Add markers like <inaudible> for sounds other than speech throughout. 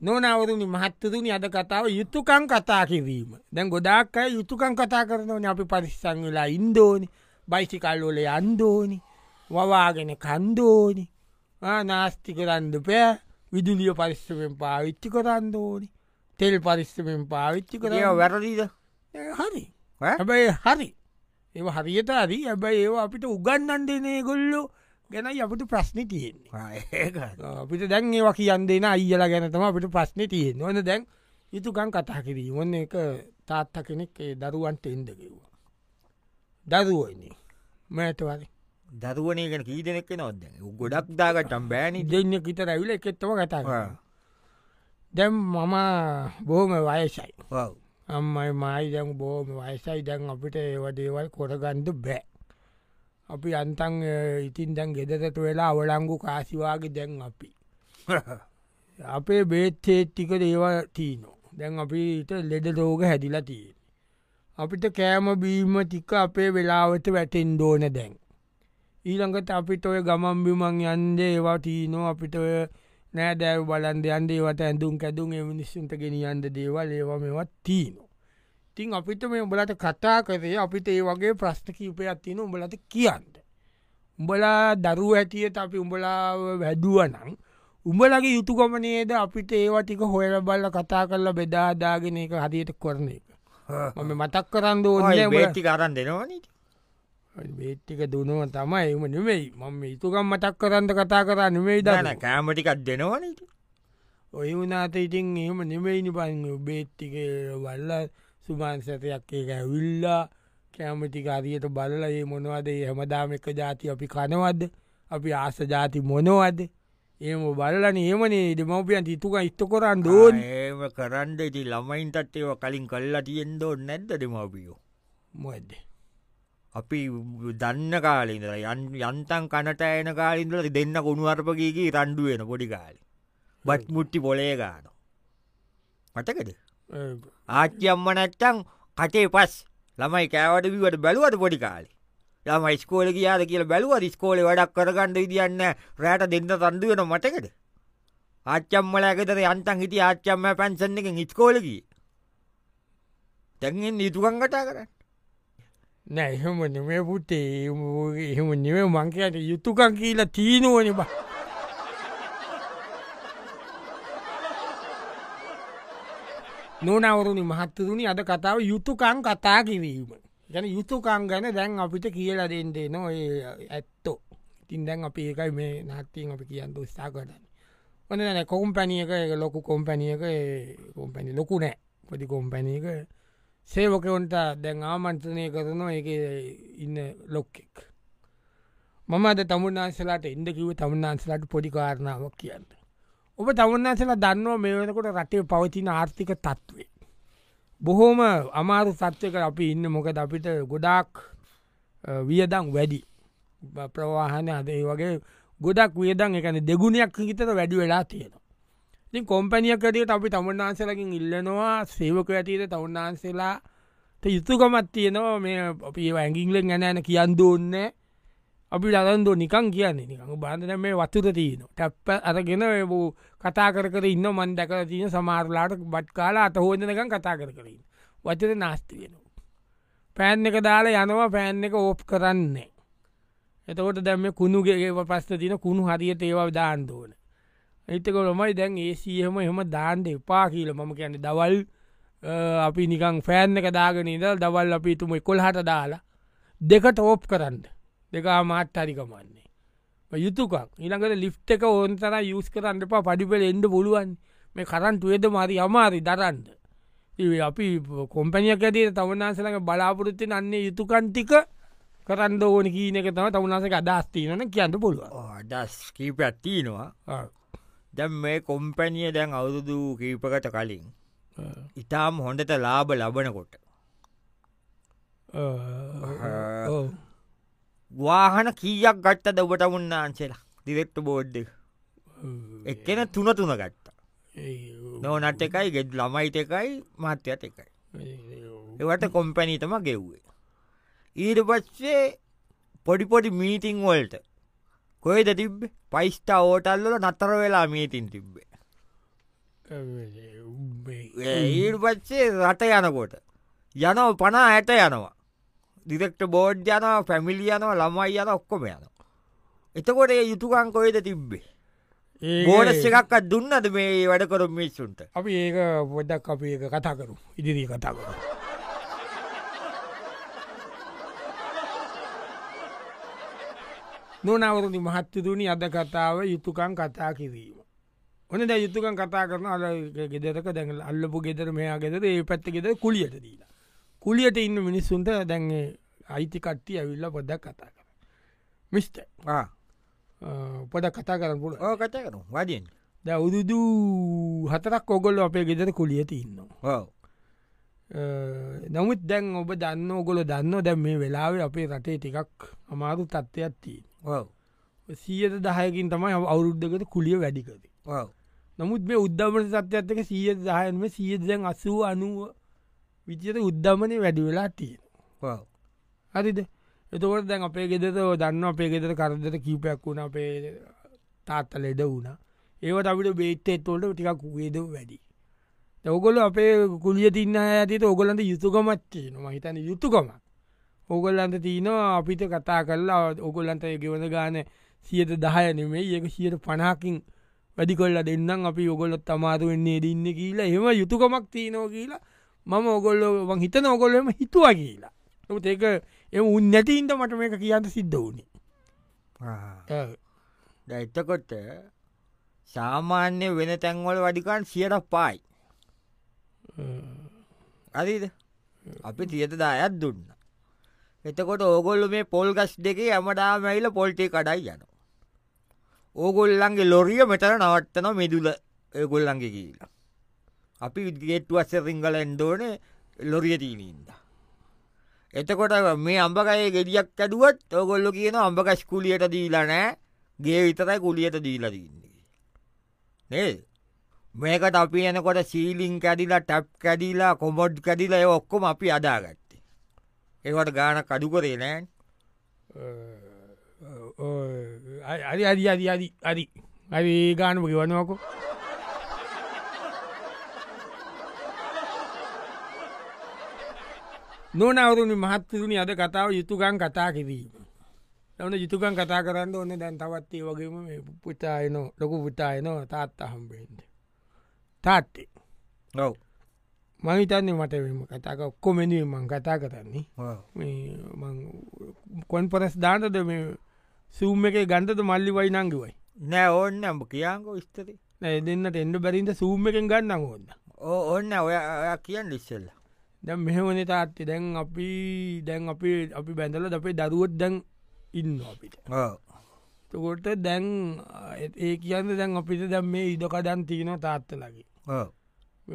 නොනවරුණි මහත්තතුනි අද කතාව යුතුකං කතා කිරීම. දැන් ගොඩක් අය යුතුකං කතා කරනවන අපි පරිස්සං වෙලා ඉන්දෝනි බයිසිකල්ලෝල අන්දෝනි වවාගෙන කන්දෝනි නාස්ති කරන්ද පෑ විදුලිය පරිස්සමෙන් පාවිච්චි කරන්න ඕනි තෙල් පරිස්සමෙන් පාවිච්චි කර වැරදිීද? හරි? හැබැයි හරි. ඒ හරියට හරි. ඇබැයි ඒ අපිට උගන්නන්දනේ ගොල්ලෝ ගැනයි අපට ප්‍රශ්නි තියෙන්නේ. ඒක අපිට දැන් ඒවා කියන් දෙෙන අයිල ගැනතම අපිට ප්‍රශ්න තියෙන් ඕන දැන් යුතුකන් කතා කිරී ඔන්න එක තාත්ත කෙනෙක් දරුවන්ට එන්ද කිව්වා. දරුවනි. මෑතවර. දරුවනය ගැන කී දෙනෙක් නොද ගොඩක් දාගටම් බෑනි දෙන්න කිත රැවිල එකෙත්තම කතා දැම් මම බෝම වයසයි. අම්මයි මයි දැන් බෝම වයසයි. දැන් අපිට ඒවදේවල් කොරගන්ඩ බෑ. අපි අන්තන් ඉතින් දැන් ගෙදරට වෙලා අවලංගු කාසිවාගේ දැන් අපි. <laughs> අපේ බේත්තේත්තික දේව තිීනෝ දැන් අපිට ලෙඩ රෝග හැදිලා තියෙන. අපිට කෑම බීම ටික අපේ වෙලාවට වැටෙන් දෝන දැන්. ඊළඟට අපිට ඔය ගමන් බිමන් යන්ද ඒවා තිීනෝ අපිට ඔය නෑ දැව බලන්ද අන්දේ වට ඇඳුම් කැදුම් මිනිස්සුන්ට ගෙනියන්ද දේවල් ඒවා මෙවත් තිීනෝ. තින් අපිට මේ උඹලට කතා කරේ අපිට ඒ වගේ ප්‍රශ්න කීපයක් තියෙන උඹලට කියන්න. උඹලා දරු ඇතියට අපි උඹලා වැදුවනං උඹලගේ යුතුකොමනේද අපිට ඒවටික හොයල බල්ල කතා කරලා බෙදාදාගෙන එක හදියට කරන එක. මම මතක් කරන්න ඕන බේටි කරන්න දෙනවනට බේට්ටික දුනුව තමයි එම නෙවෙයි. මම යුතුකම් මතක් කරන්න කතා කර නෙවෙයි දන කෑමටිකක් දෙනවනට ඔය වනාත ඉතින් එහෙම නෙවෙයිනි පන් බේට්ටික වල්ල සුමාන්සතයක් ඒක ඇවිල්ලා කෑමටි අරියට බලල ඒ මොනවද හැමදාම එක ජාති අපි කනවද? අපි ආස ජාති මොනවද? ඒම බලලන. ඒමනේ දෙමවපියන් ඉතුක ඉස්ත කොරන්න දෝන් ඒම කරන්ඩ ඉති ළමයින්ටත් ඒව කලින් කල්ලා තියෙන්දෝ නැද්ද දෙමපියෝ මොද අපි දන්න කාලින්ද යන් යන්තන් කනට ඇන කාලින්දල දෙන්න ගොුණුවර්පගේගේ රණ්ඩුවෙන පොඩි කාලි. බත් මුට්ටි පොලේ ගාන. මටකද ආච්චි අම්ම නැත්තං කටේ පස්. ළමයි කෑවට විවට බැලුවට පොඩි කාලි? යම ස්කෝල කියාද කියල බැලුව ස්කෝල වැඩක් කරගන්න විදින්න රෑට දෙන්න තන්දුවෙන මටකද? ආච්චම්මල ඇකතර යන්තන් හිට ආච්චම්ම පැන්සන්න එක ඉස්කෝලකී තැන්ෙන් නිතුකන් කටා කරන්න. නෑ එහෙම නෙමේ පුටේ එහෙම නෙවේ මංකයට යුතුකන් කියලා තීනුවන බ නොනවරුණි මහත්තරුණි අද කතාව යුතුකං කතා කිරීම. ගැන යුතුකං ගැන දැන් අපිට කියල දෙන්දේ නො ඇත්තෝ. ඉතින් දැන් අපි ඒකයි මේ නත්තින් අපි කියන්න උත්සා කරන්න. ඔන්න නැ කොම්පැනියක ලොකු කොම්පැනියක කොම්පැනි ලොකු නෑ. පොඩි කොම්පැනියක සේවකවන්ට දැන් ආමන්ත්‍රනය කරනවා එක ඉන්න ලොක්කෙක් මම අද තමුන්නාන්සලාට එන්ද කිව තමුන්නාන්සලාට පොඩි කාරණාවක් කියන්න. ඔබ තමුන්නාසලා දන්නවා මේ වෙනකොට රටේ පවතින ආර්ථික තත්වේ. බොහෝම අමාරු සත්්‍යක අපි ඉන්න මොකද අපිට ගොඩාක් වියදං වැඩි බ- ප්‍රවාහන අද ඒ වගේ ගොඩක් වියදං එකන දෙගුණයක් හිතර වැඩි වෙලා තියෙනවා. ඉතින් කොම්පැනියක් ඇතියට අපි තමුන්නාන්සලකින් ඉල්ලනවා සේවක ඇතියට තවන්නාන්සේලා යුතුකමත් තියෙනවා මේ අපි ඇගිංලෙන් ගැනෑන කියන්න ඕන්න අපි ලදන්දෝ නිකන් කියන්නේ නිකඟ බාධන මේ වතුර තියන ටැප්ප අරගෙන වූ කතා කර කර ඉන්න මන් දැක තියන සමාරලාට බට් කාලා අත හෝදනකම් කතා කර කරින් වචර නාස්තියෙනවා. පෑන් එක දාලා යනවා පෑන් එක ඕප් කරන්නේ. එතකොට දැම කුණුගේ පස්ස තින කුණු හරියට ඒවා දාන්දෝන. එතකොළමයි දැන් ඒ සියහම එහම දාන්ඩ එපා කියල මම කියන්න දවල් අ, අපි නිකං ෆෑන් එක දාගෙන ඉදල් දවල් අපි තුම කොල් හට දාලා දෙකට ඕප් කරන්න දෙකා මාත් හරිකමන්නේ. යුතුකක් ඉළඟට ලිෆ්ට එක ඕන්තර යුස් කරන්න එපා. පඩිපෙල එන්ඩ පුළුවන්. මේ කරන්ටුවේද මරි අමාරි දරන්ට ඒ අපි කොම්පැනියක් ඇතිේ තවනාසලක බලාපොරොත්ති අන්නේ යුතුකන්ටික කරන්න ඕන කීනක තම තවනාසක අදස්තිීනන කියන්න පුළුව අදස් කීප ඇත්තිනවා දැම් මේ කොම්පැනිය දැන් අවුරුදු කීපකට කලින් ඉතාම් හොඳට ලාබ ලබනකොට වාහන කීයක් ගට්ට දබට උන්නාන්සේලා දිරෙක්ට බෝඩ්ඩ එක්කෙන තුන තුන ගත්තා. නොනට එකයි ගෙඩ් ළමයිට එකයි මත්‍යත් එකයි. ඒවට කොම්පැනීතම ගෙව්වේ. ඊට පස්සේ පොඩිපොඩි මීටිං වොල්ට කොයිද තිබ්බ? පයිස්ටා ඕටල්ල නතර වෙලා මීතින් තිබ්බේ. ඊට පච්චේ රට යනකොට යනව පනා ඇට යනවා දිරෙක්ට බෝඩ් යනවා පැමිලි යනවා ළමයි යන ඔක්කොම යන එතකොට ඒ යුතුකං කොයිද තිබ්බේ? බෝඩස් එකක්ත් දුන්නද මේ වැඩකරු මිස්සුන්ට අපි ඒක පොඩ්ඩක් අපි ඒක කතා කරු ඉදිරී කතා කරු නොනවරදි මහත්තතුනි අද කතාව යුතුකං කතා කිරීම. ඕන ද යුතුකන් කතා කරන අල ගෙදරක දැඟල අල්ලපු ගෙදර මෙයා ගෙදර ඒ පැත්ත ගෙදර කුලියට දීලා. කුලියට ඉන්න මිනිස්සුන්ට දැන්ගේ අයිති කට්ටිය ඇවිල්ල පොඩක් කතා කර. මිස්ට පොඩ කතා කරන්න පුල කත කරු වඩියෙන් ද උදුදු හතරක් ඔගොල්ල අපේ ගෙදර කුලියට ඉන්නවා. නමුත් දැන් ඔබ දන්න ඔගොල දන්න දැම් මේ වෙලාවේ අපේ රටේ ටිකක් අමාරු තත්ත්වයක් තිී. සීයට දහයකින් තමයි අවුරුද්ධකට කුලිය වැඩිකද. නමුත් මේ උද්ධමන සත්‍යත්තක සීය දහයන්ම සිය දැන් අසූ අනුව විචයට උද්ධමනය වැඩි වෙලා තියෙන. හරිද? එතකොට දැන් අපේ ගෙදර දන්න අපේ ගෙදර කරදර කීපයක් වුණ අපේ තාත්ත ලෙඩ වුණ. ඒවට අපිට බේත්තෙත් තොලට ටිකක් වේද වැඩි. ඔගොල අපේ කුලිය තින්න ඇතිට ඔගොලන්ට යුතුකමත්තිය නොම හිතන යුතුකමක්. ඕගොල්ලන්ට තියනවා අපිට කතා කරලා ඔගොල්ලන්ට ගෙවන ගාන සියත දහයනෙමේ ඒක සියට පනාකින් වැඩි කොල්ල දෙන්නම්. අපි ඔගොල්ලොත් අමාරු වෙන්නේ දෙන්න කියලා එම යුතුකමක් තියනෝ කියලා මම ඔගොල්ලො හිතන ඔගොල්ලම හිතුවා කියලා. නමුත් ඒක එම උන් නැතින්ට මට මේක කියන්න සිද්ධ වුණේ. එතකොට සාමාන්‍ය වෙන තැන්වල වඩිකාන් සියට පායි. අදීද අපි තියත දායත් දුන්න. එතකොට ඕගොල්ල මේ පොල් ගස් දෙකේ ඇමඩාම ඇයිල පොල්ටේ කඩයි යන ඕගොල්ලන්ගේ ලොරිය මෙතර නවත්තන මෙදුල ඒගොල්ලන්ගේ කියලා අපි විගේට්ටුවස්ස රිංගල එන්දෝන ලොරිය තිීනීන්ද එතකොට මේ අම්බකය ගෙඩියක් ඇඩුවත් ඔගොල්ලො කියන අම්බකස් කුලියට දීලා නෑ ගේ විතරයි කුලියට දීලා දන්නේ නේ මේකට අපි එනකොට සීලිං කැඩිලා ටැප් කැඩිලා කොමොඩ් කැඩිලා ඒ ඔක්කොම අපි අදාගත්තේ. ඒවට ගාන කඩු කරේ නෑන් අරි අරි අරි අරි අරි අරි ඒ ගානම නොනවරුණි මහත්තරුණි අද කතාව යුතුකන් කතා කිරීම. ඔන යුතුකන් කතා කරන්න ඕන්න දැන් තවත්තේ වගේම පුතායන ලොකු පුතායන තාත්ත හම්බෙන්ට තාත්තේ. ඔව. මහිතන්නේ මට කතාක ඔක්කොමෙනුව මං කතා කරන්නේ. කොන් පරස් දානද මේ සූම් එක ගන්තද මල්ලි වයි නංගවයි නෑ ඕන්න අම්ඹ කියාංකෝ ස්තති නෑ දෙන්නට එන්ඩ බැරින්ද සූම් එකෙන් ගන්න ඕන්න ඕ ඔන්න ඔය ඔය කියන්න ඉස්සල්ල දැම් මෙහවන තාත්තේ. දැන් අපි දැන් අපි අපි බැඳල අපේ දරුවත් දැන් ඉන්න අපිට. තකොට දැන් ඒ කියන්න දැන් අපිට දැම් මේ ඉඩකඩන් තියෙන තාත්තලගේ.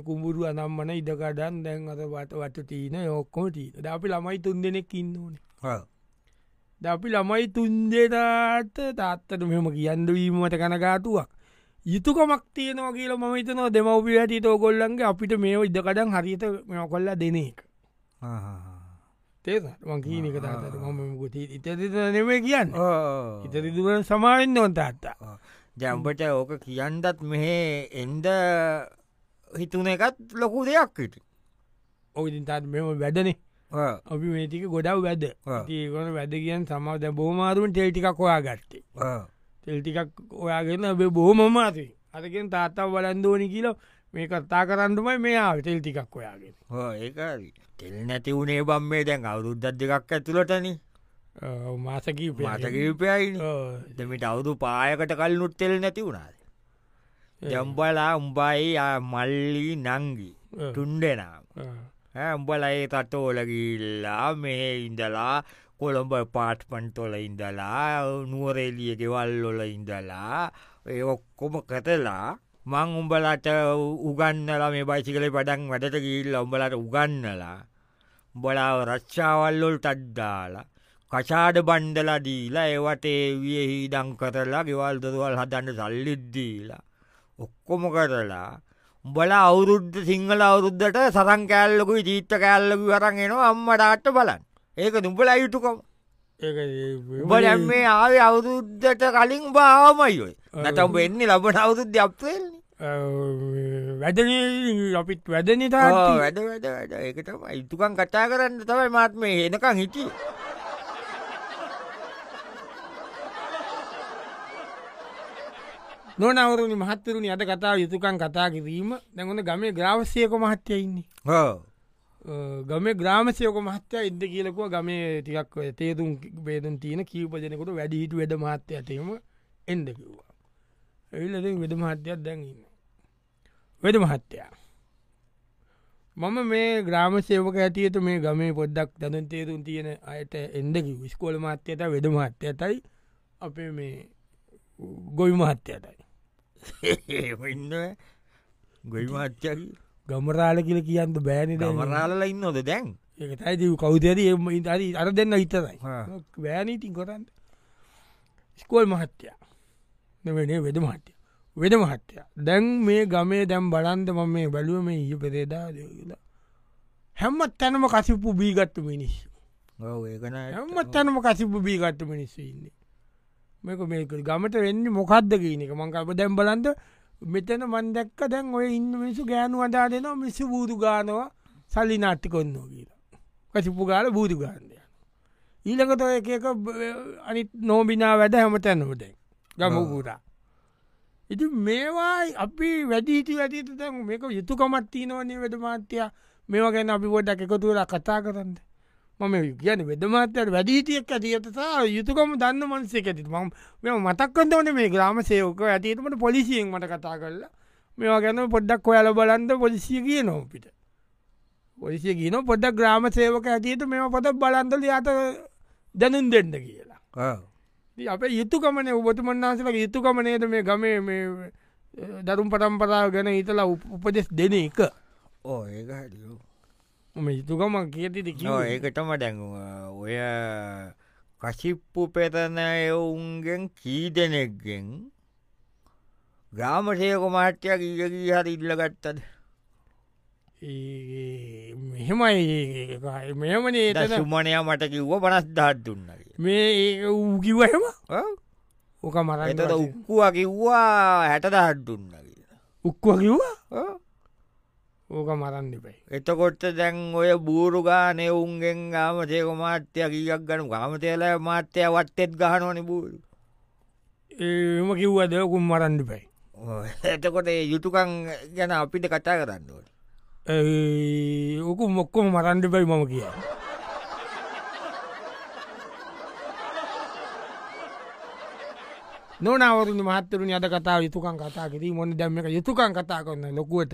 කුඹුරු අනම්මන ඉඩකඩන් දැන් අත වට වට තියන යොක්කොම තිීන අපි ළමයි තුන් දෙනෙක් ඉන්න ඕන. අපි ළමයි තුන්දේටට තාත්තට මෙම කියන්න වීමට කනගාතුවක් යුතුකමක් තියනවා කියල ම හිතනවා දෙමවපි ඇතිත ඔගොල්ලන්ගේ අපිට මේ ඉදකඩන් හරිත මෙ කොල්ල දෙන එක. තේද මංකීනක තාතට මම ගොට ඉතරිත නෙවේ කියන්න. ඉතරිදුව සමාවෙන්න ඔොන් තාත්තා. ජම්පට ඕක කියන්නත් මෙහෙ එන්ඩ හිතුන එකත් ලොකු දෙයක් හිට ඔවිතින් තාත් මෙම වැඩනේ අපි මේටික ගොඩක් වැඩ ඒගොන වැඩ කියන් සමාව දැ බෝමාරුවන් ටෙල්ටිකක් හොයා ගත්තේ තෙල්ටිකක් ඔයාගෙන බොහොමම අති අතකෙන් තාත්තාව බලන්දෝනි කියල මේ කත්තා කරන්නමයි මේ ආව තෙල් ටිකක් ඔයාගෙන. ඒ තෙල් නැති වුණේ බම් මේ දැන් අවුරුද්දත් දෙකක් ඇතුළටන. මාසකී මාතකීපයයි දෙමිට අවුදු පායකට කල් නුත් තෙල් නැති වුණාද? ජම්බලා උම්බයි මල්ලි නංගි තුන්ඩෙනම් උඹලයි තටෝලගිල්ලා මේ ඉඳලා කොළඹ පාට්පන්තොල ඉඳලා නුවරේලිය ගෙවල්ලොල ඉඳලා ඒ ඔක්කොම කතලා මං උඹලට උගන්නලා මේ බයිසිකල පඩන් වැඩට ගිල්ල උඹලට උගන්නලා උඹලාව රච්චාවල්ලොල් තඩ්දාලා කචාඩ බණ්ඩලා දීලා ඒවට විය හිදං කරලා ගෙවල් දොරවල් හදන්න සල්ලිද්දීලා ඔක්කොම කරලා උඹල අවුරුද්ධ සිංහල අවුරුද්ධට සරං කෑල්ලකු ජීත්ත කෑල්ලකු වරන් එනවා අම්මටාට බලන් ඒක දුඹල අයුතුකම උඹල මේ ආව අවුරුද්ධට කලින් බාවමයිොයි නැතම් වෙන්නේ ලබන අවුරුද්ධ අපේල්න්නේ වැඩන අපිත් වැඩන ඕ, තා වැඩ වැඩ වැඩ ඒකටම ඉතුකන් කතා කරන්න තමයි මාත්ම එනකං හිටිය. නොනවරුණි මහත්තරුණි අද කතා යුතුකන් කතා කිරීම. දැඟන ගමේ ග්‍රාවසයක මහත්තයඉන්නේ ගම ග්‍රාමසයක මහත්තය ඉද කියලකුව ගමේ ටිකක් තේතුම් බේදන් තියෙන කීප දෙනකොට වැඩිහිට වැඩ මහත්තයටම එන්ද කිව්වා. එල්ලද වෙද මහත්තයක් දැන්ඉන්න. වෙද මහත්තයා. මම මේ ග්‍රාම සේවක ඇතියට මේ ගමේ පොද්දක් දැන තේරුම් තියෙන අයට එන්දකි විස්කෝල මහත්තයට වෙද මහත්තයටයි අපේ මේ ගොයි මහත්තයටයි. <laughs> ඉන්න ගොයි මාත්‍යක ගමරාල කියල කියන්න බෑනි ගමරාලල ඉන්නොද දැන්? ඒකතයි කවුදර ඉරි අර දෙන්න හිතරයි බෑනීතින් කොරන්න. ස්කෝල් මහත්තයා. නවෙනේ වෙද මහත්‍ය වෙද මහත්තය. දැන් මේ ගමේ දැම් බලන්ද මම මේ බැලුව මේ ඊය පෙරේදා කියලා. හැම්මත් තැනම කසිපු බීගත්තු මිනිස්සු. ඒකන හැම්මත් තැනම කසිපු බීගත්තු මිනිස්සු ඉන්නේ. මේක මේක ගමට වෙන්න මොකක්ද කියනක මංකප දැම් බලන්ද මෙතන මන්දැක්ක දැන් ඔය ඉන්න මිනිසු ගෑනු අදා දෙනවා මිස්සු බූදු ගානවා සල්ලි නාට්ටි කොන්නෝ කියලා. කසිපු ගාල බූදු ගාන්දය ඊළකට ඔය එකක අනිත් නෝබිනා වැඩ හැම තැන්නම දැන්. ගමපුරා ඉති මේවායි අපි වැඩීටි වැඩීට දැන් මේක යුතුකමත් තියනවන්නේ වෙද මාත්‍යයා මේවා ගැන අපි ගොඩක් එකතුවලා කතා කරන්න මම කියන වෙදමාතයට වැඩීටියක් ඇතියතසා යුතුකම දන්න මන්සේ ඇති ම මෙ මතක්කන්ද වන මේ ග්‍රාම සයෝක ඇතිටමට පොලිසියෙන් මට කතා කරලා මේවා ගැන පොඩ්ඩක් ඔයාල බලන්ද පොලිසිය කිය නොපිට පොලිසිය කියන පොඩ්ඩක් ග්‍රාම සේවක ඇතියට මෙම පොත බලන්දල යාත දැනුන් දෙන්න කියලා. අපේ යුතුකමන ඔබතුමන්නාසල යුතුකමනේද මේ ගමේ මේ දරුම් පටම්පරාව ගැන හිතලා උප- උපදෙස් දෙන එක? ඕ ඒක හැටියෝ යුතුකම කියතිද කිව ඒකටම දැන් ඔය කශිප්පු පෙතන එවුන්ගෙන් කී දෙනෙක්ගෙන් ග්‍රාමසයක මාට්‍යයක් ඊගී හරි ඉල්ල ගත්තද මෙහෙමයි මෙමනේ සුමනයා මට කිව්ව පනස් දහත් දුන්නගේ මේ ඒ ඌ කිවහෙම ඕක එතට මරන්න උක්කුව කිව්වා හැට දහත් දුන්නගේ උක්ව කිව්වා ඕක මරන්න දෙපයි එතකොට දැන් ඔය බූරුගානය උන්ගෙන් ගාමතයක මාත්‍යය කීයක් ගනු ගාමතයල මාත්‍යය වත්තෙත් ගහනවන බූරු. ඒම කිව්වද ඔකුම් මරන්න දෙපයි එතකොට යුතුකං ගැන අපිට කතා කරන්නවට ඕකු මොක්කොම මරන්න දෙපයි මම කිය නොනවරුණ මහත්තරුණ අද කතා යුතුකන් කතා කිරී මොන දැම්ම එක යුතුකන් කතා කරන්න ලොකුවට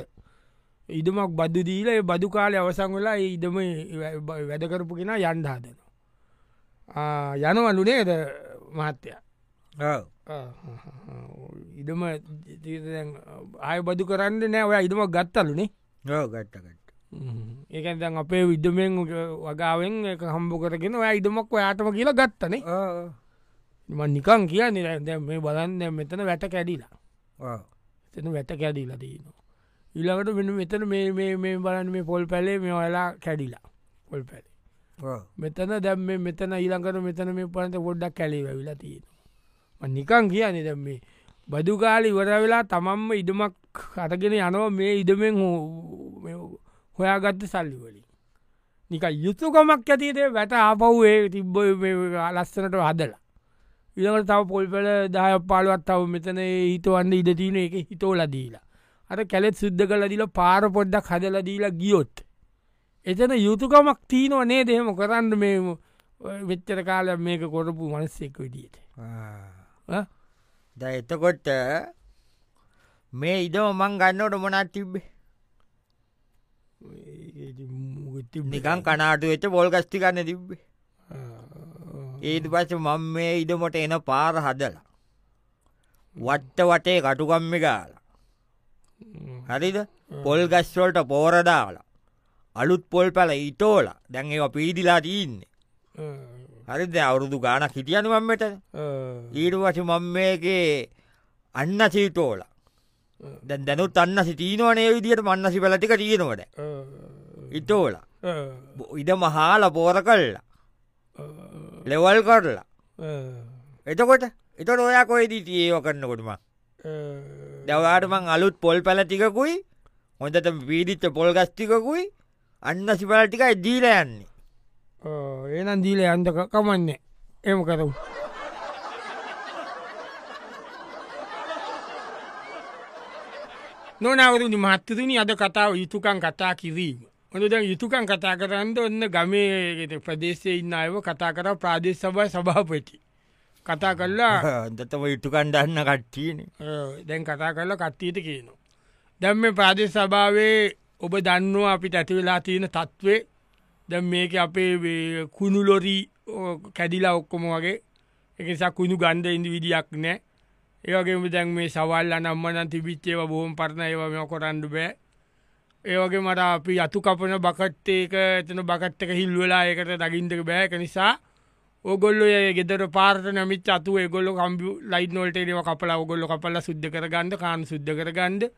ඉඩමක් බදු දීල බදු කාලය අවසං වෙලා ඉඩම වැඩකරපු කෙන යන්ඩාදනවා යනවලුනේද මහත්තයා? ඉඩම ආය බදු කරන්න නෑ. ඔය ඉඩමක් ගත්තලුනේ ගට්ටකට ඒකන් දැන් අපේ විඩමෙන් වගාවෙන් හම්බ කරගෙන ඔය ඉඩමක් ඔයාටම කියලා ගත්තනේ ම නිකං කියන්නේ මේ බලන්න මෙතන වැට කැඩිලා. එතන වැට කැඩිලා දීනවා ඉළඟට මෙ මෙතන මේ බලන්න මේ පොල් පැලේ මේ ඔයලා කැඩිලා. පොල් පැලේ. මෙතන දැම් මේ මෙතන ඊළඟට මෙතන මේ පනත පොඩ්ඩක් කැලේ වැවිලා තියෙනවා. නිකං කියන්නේ දැම් මේ බදුකාලි වර වෙලා තමම්ම ඉඩමක් කටගෙන යනවා මේ ඉඩමෙන් හොයාගත්ත සල්ලිවලින් නික යුතුකමක් ඇතිේ වැට ආපව්ේ තිබ්බ ලස්සනට හදලා. ඉළඟට තව පොල්පල දාය පාලුවත් තව මෙතන හිතවන්න ඉඩ තියන එක හිතෝල දීලා අර කැලෙත් සුද්ද කල දිල පාර පොඩ්ඩක් හදල දීලා ගියොත්. එතන යුතුකමක් තිීනව නේ දෙහෙම කරන්න මේ වෙච්චර කාල මේක කොරපු මනස්සෙක් විදිට ද එතකොට මේ ඉඩම මං ගන්නවට මොනත් තිබ්බේ? නිකන් කනාට වෙච්ච පොල් ගස්ති ගන්න තිබ්බේ. ඒට පස මං මේ ඉඩමට එන පාර හදලා වට්ට වටේ කටුකම්මි ගාලා හරිද? පොල් ගස්වොල්ට පෝරදාලා අලුත් පොල් පැල ඉටෝල දැන් ඒ පීදිලා තියන්නේ හරිද? අවුරුදු ගානක් හිටියනුවම්මට ඊට වශ මං මේකේ අන්න සීටෝල දැන් දැනුත් අන්න සිටීනවනේ විදිට මන්නසි පැලටික තියෙනවට ඉටෝල ඉඩ මහාල පෝර කල්ලා ලෙවල් කරලා. එතකොට? එතට ඔයා කොයිදී තියේව කරන්නකොටම දවාට මං අලුත් පොල් පැලටිකකුයි හොඳට පීඩිච්ච පොල් ගස්තිකකුයි අන්න සිපල ටිකයි දීල යන්නේ ඒනම් දීල අන්ද කමන්න එම කරමු නොනවරුදි මහත්තතුනි අද කතාව යුතුකන් කතා කිරීම. හොඳ දැන් යුතුකන් කතා කරන්න ඔන්න ගමේ ප්‍රදේශය ඉන්න අයව කතා කර ප්‍රාදේශ සභයි සභාපති. කතා කල්ලා දතම <laughs> යුතුකන් දන්න කට්ටියන. දැන් කතා කරලා කට්ටියට කියනවා. දැම් මේ ප්‍රාදේශ සභාවේ ඔබ දන්නවා අපිට ඇතිවෙලා තියෙන තත්ත්වේ? දැම් මේක අපේ කුණුලොරී කැඩිලා ඔක්කොම වගේ. එකසා කුණු ගන්ධ ඉදි විදියක් නෑ. ඒවගේම දැන් මේ සවල් අනම්මන තිබිච්චේව බොහොම පරණ ඒව මෙ කොරන්ඩ බෑ. ඒවගේ මට අපි අතු කපන බකට්ටේක එතන බකට්ටක හිල්වෙලා ඒකට දගින්දක බෑක නිසා ඕගොල්ල ගෙදර පාර්ට නමිත් අතු ගොල්ල කම්පි ලයිට නොල්ටේව කපලා ඔගොල්ල කපල සුද්ද කරගන්න කාන් සුද්ද කරගන්ද?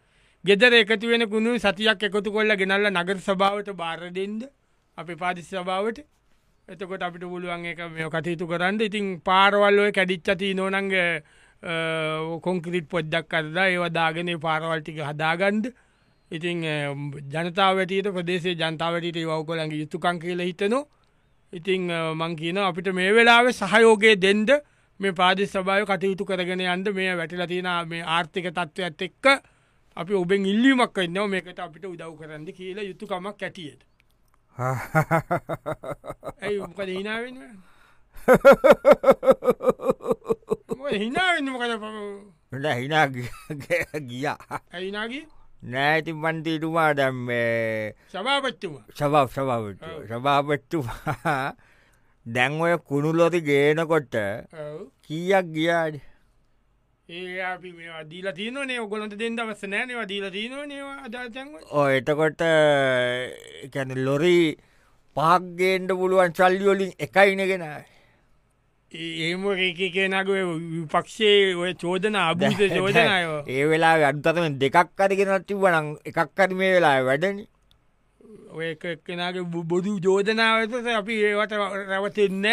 ගෙදර එකතු වෙන කුණු සතියක් එකතු කොල්ල ගෙනල්ල නගර සභාවට බාරදෙන්ද අපි පාදිස් සභාවට. එතකොට අපිට පුළුවන් එක මේ කටයුතු කරන්න. ඉතින් පාරවල්ලෝය කැඩිච්චති නොනංග කොංක්‍රීට් පොද්දක් කරදා ඒව දාගෙන පාරවල්ටික හදාගන්ඩ ඉතින් ජනතාවටට ප්‍රදේශේ ජනතාවටට වවකොලගේ යුතුකං කියල හිතනවා ඉතිං මං කියන අපිට මේ වෙලාව සහයෝගය දෙන්ඩ මේ පාදි සභාය කටයුතු කරගෙන යන්ද මේ වැටිල තියෙන මේ ආර්ථික තත්ත්වයක්ත් එක්ක අපි ඔබෙන් ඉල්ලීමක් එන්නවා මේකට අපිට උදව් කරන්න කියලා යුතුකමක් ඇටියට <laughs> ඇයි මොකද හිනාවෙන හිනාවෙන්න <laughs> මොකද හිනා ගියා. ඇයිනාගේ නෑති පන්තිීටුමා දැම් සභාපත්තුම. සබව් සභාවට සභාපත්තුමා දැන් ඔය කුණුලොති ගේනකොට කීයක් ගියාඩ ඒ අපි මේ දීල තියනේ ඔගොලට දෙන්න වස නෑනවා දීල තියන නවා අදාචන් ඕ එතකොට කැන ලොරී පහක්ගේන්ට පුළුවන් සල්ලියෝලින් එකයිනගෙන ඒම එක කියනක විපක්ෂේ ඔය චෝදන අභූත චෝදනයෝ. ඒ වෙලා අඩුතතම දෙකක් අරගෙන තිබනං එකක් අරි මේ වෙලා වැඩන. ඔය කෙනගේ බොදු චෝදනාවත අපි ඒවට රැවතෙන්න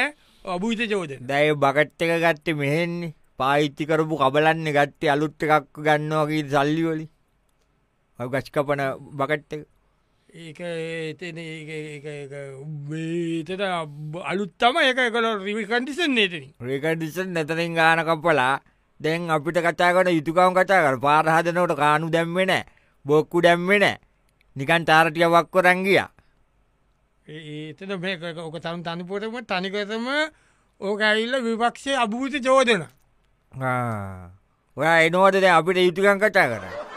අභූත චෝදන. දැය බකට් එක ගත්ත මෙහෙන්නේ. පායිච්චි කරපු කබලන්න ගත්තේ අලුට්ට එකක් ගන්නවාගේ සල්ලිවලි ගස්කපන බකට්ට එක වේතට අලුත්තම ඒක කල රිවිකන්ඩිසන් නේතන රේකඩිසන් නැතනින් ගාන කප්පලා දැන් අපිට කතාකට යුතුකවම් කතා කර පාරහදනවට කානු දැම්වෙන බොක්කු දැම්වෙන නිකන් තාරටිය වක්කො රැංගිය ඒතද මේක ඕක තම් තනිපොටම තනිකතම ඕක ඇල්ල විපක්ෂය අභූත චෝදන. ඔය එනෝට අපිට යුතුකන් කතා කර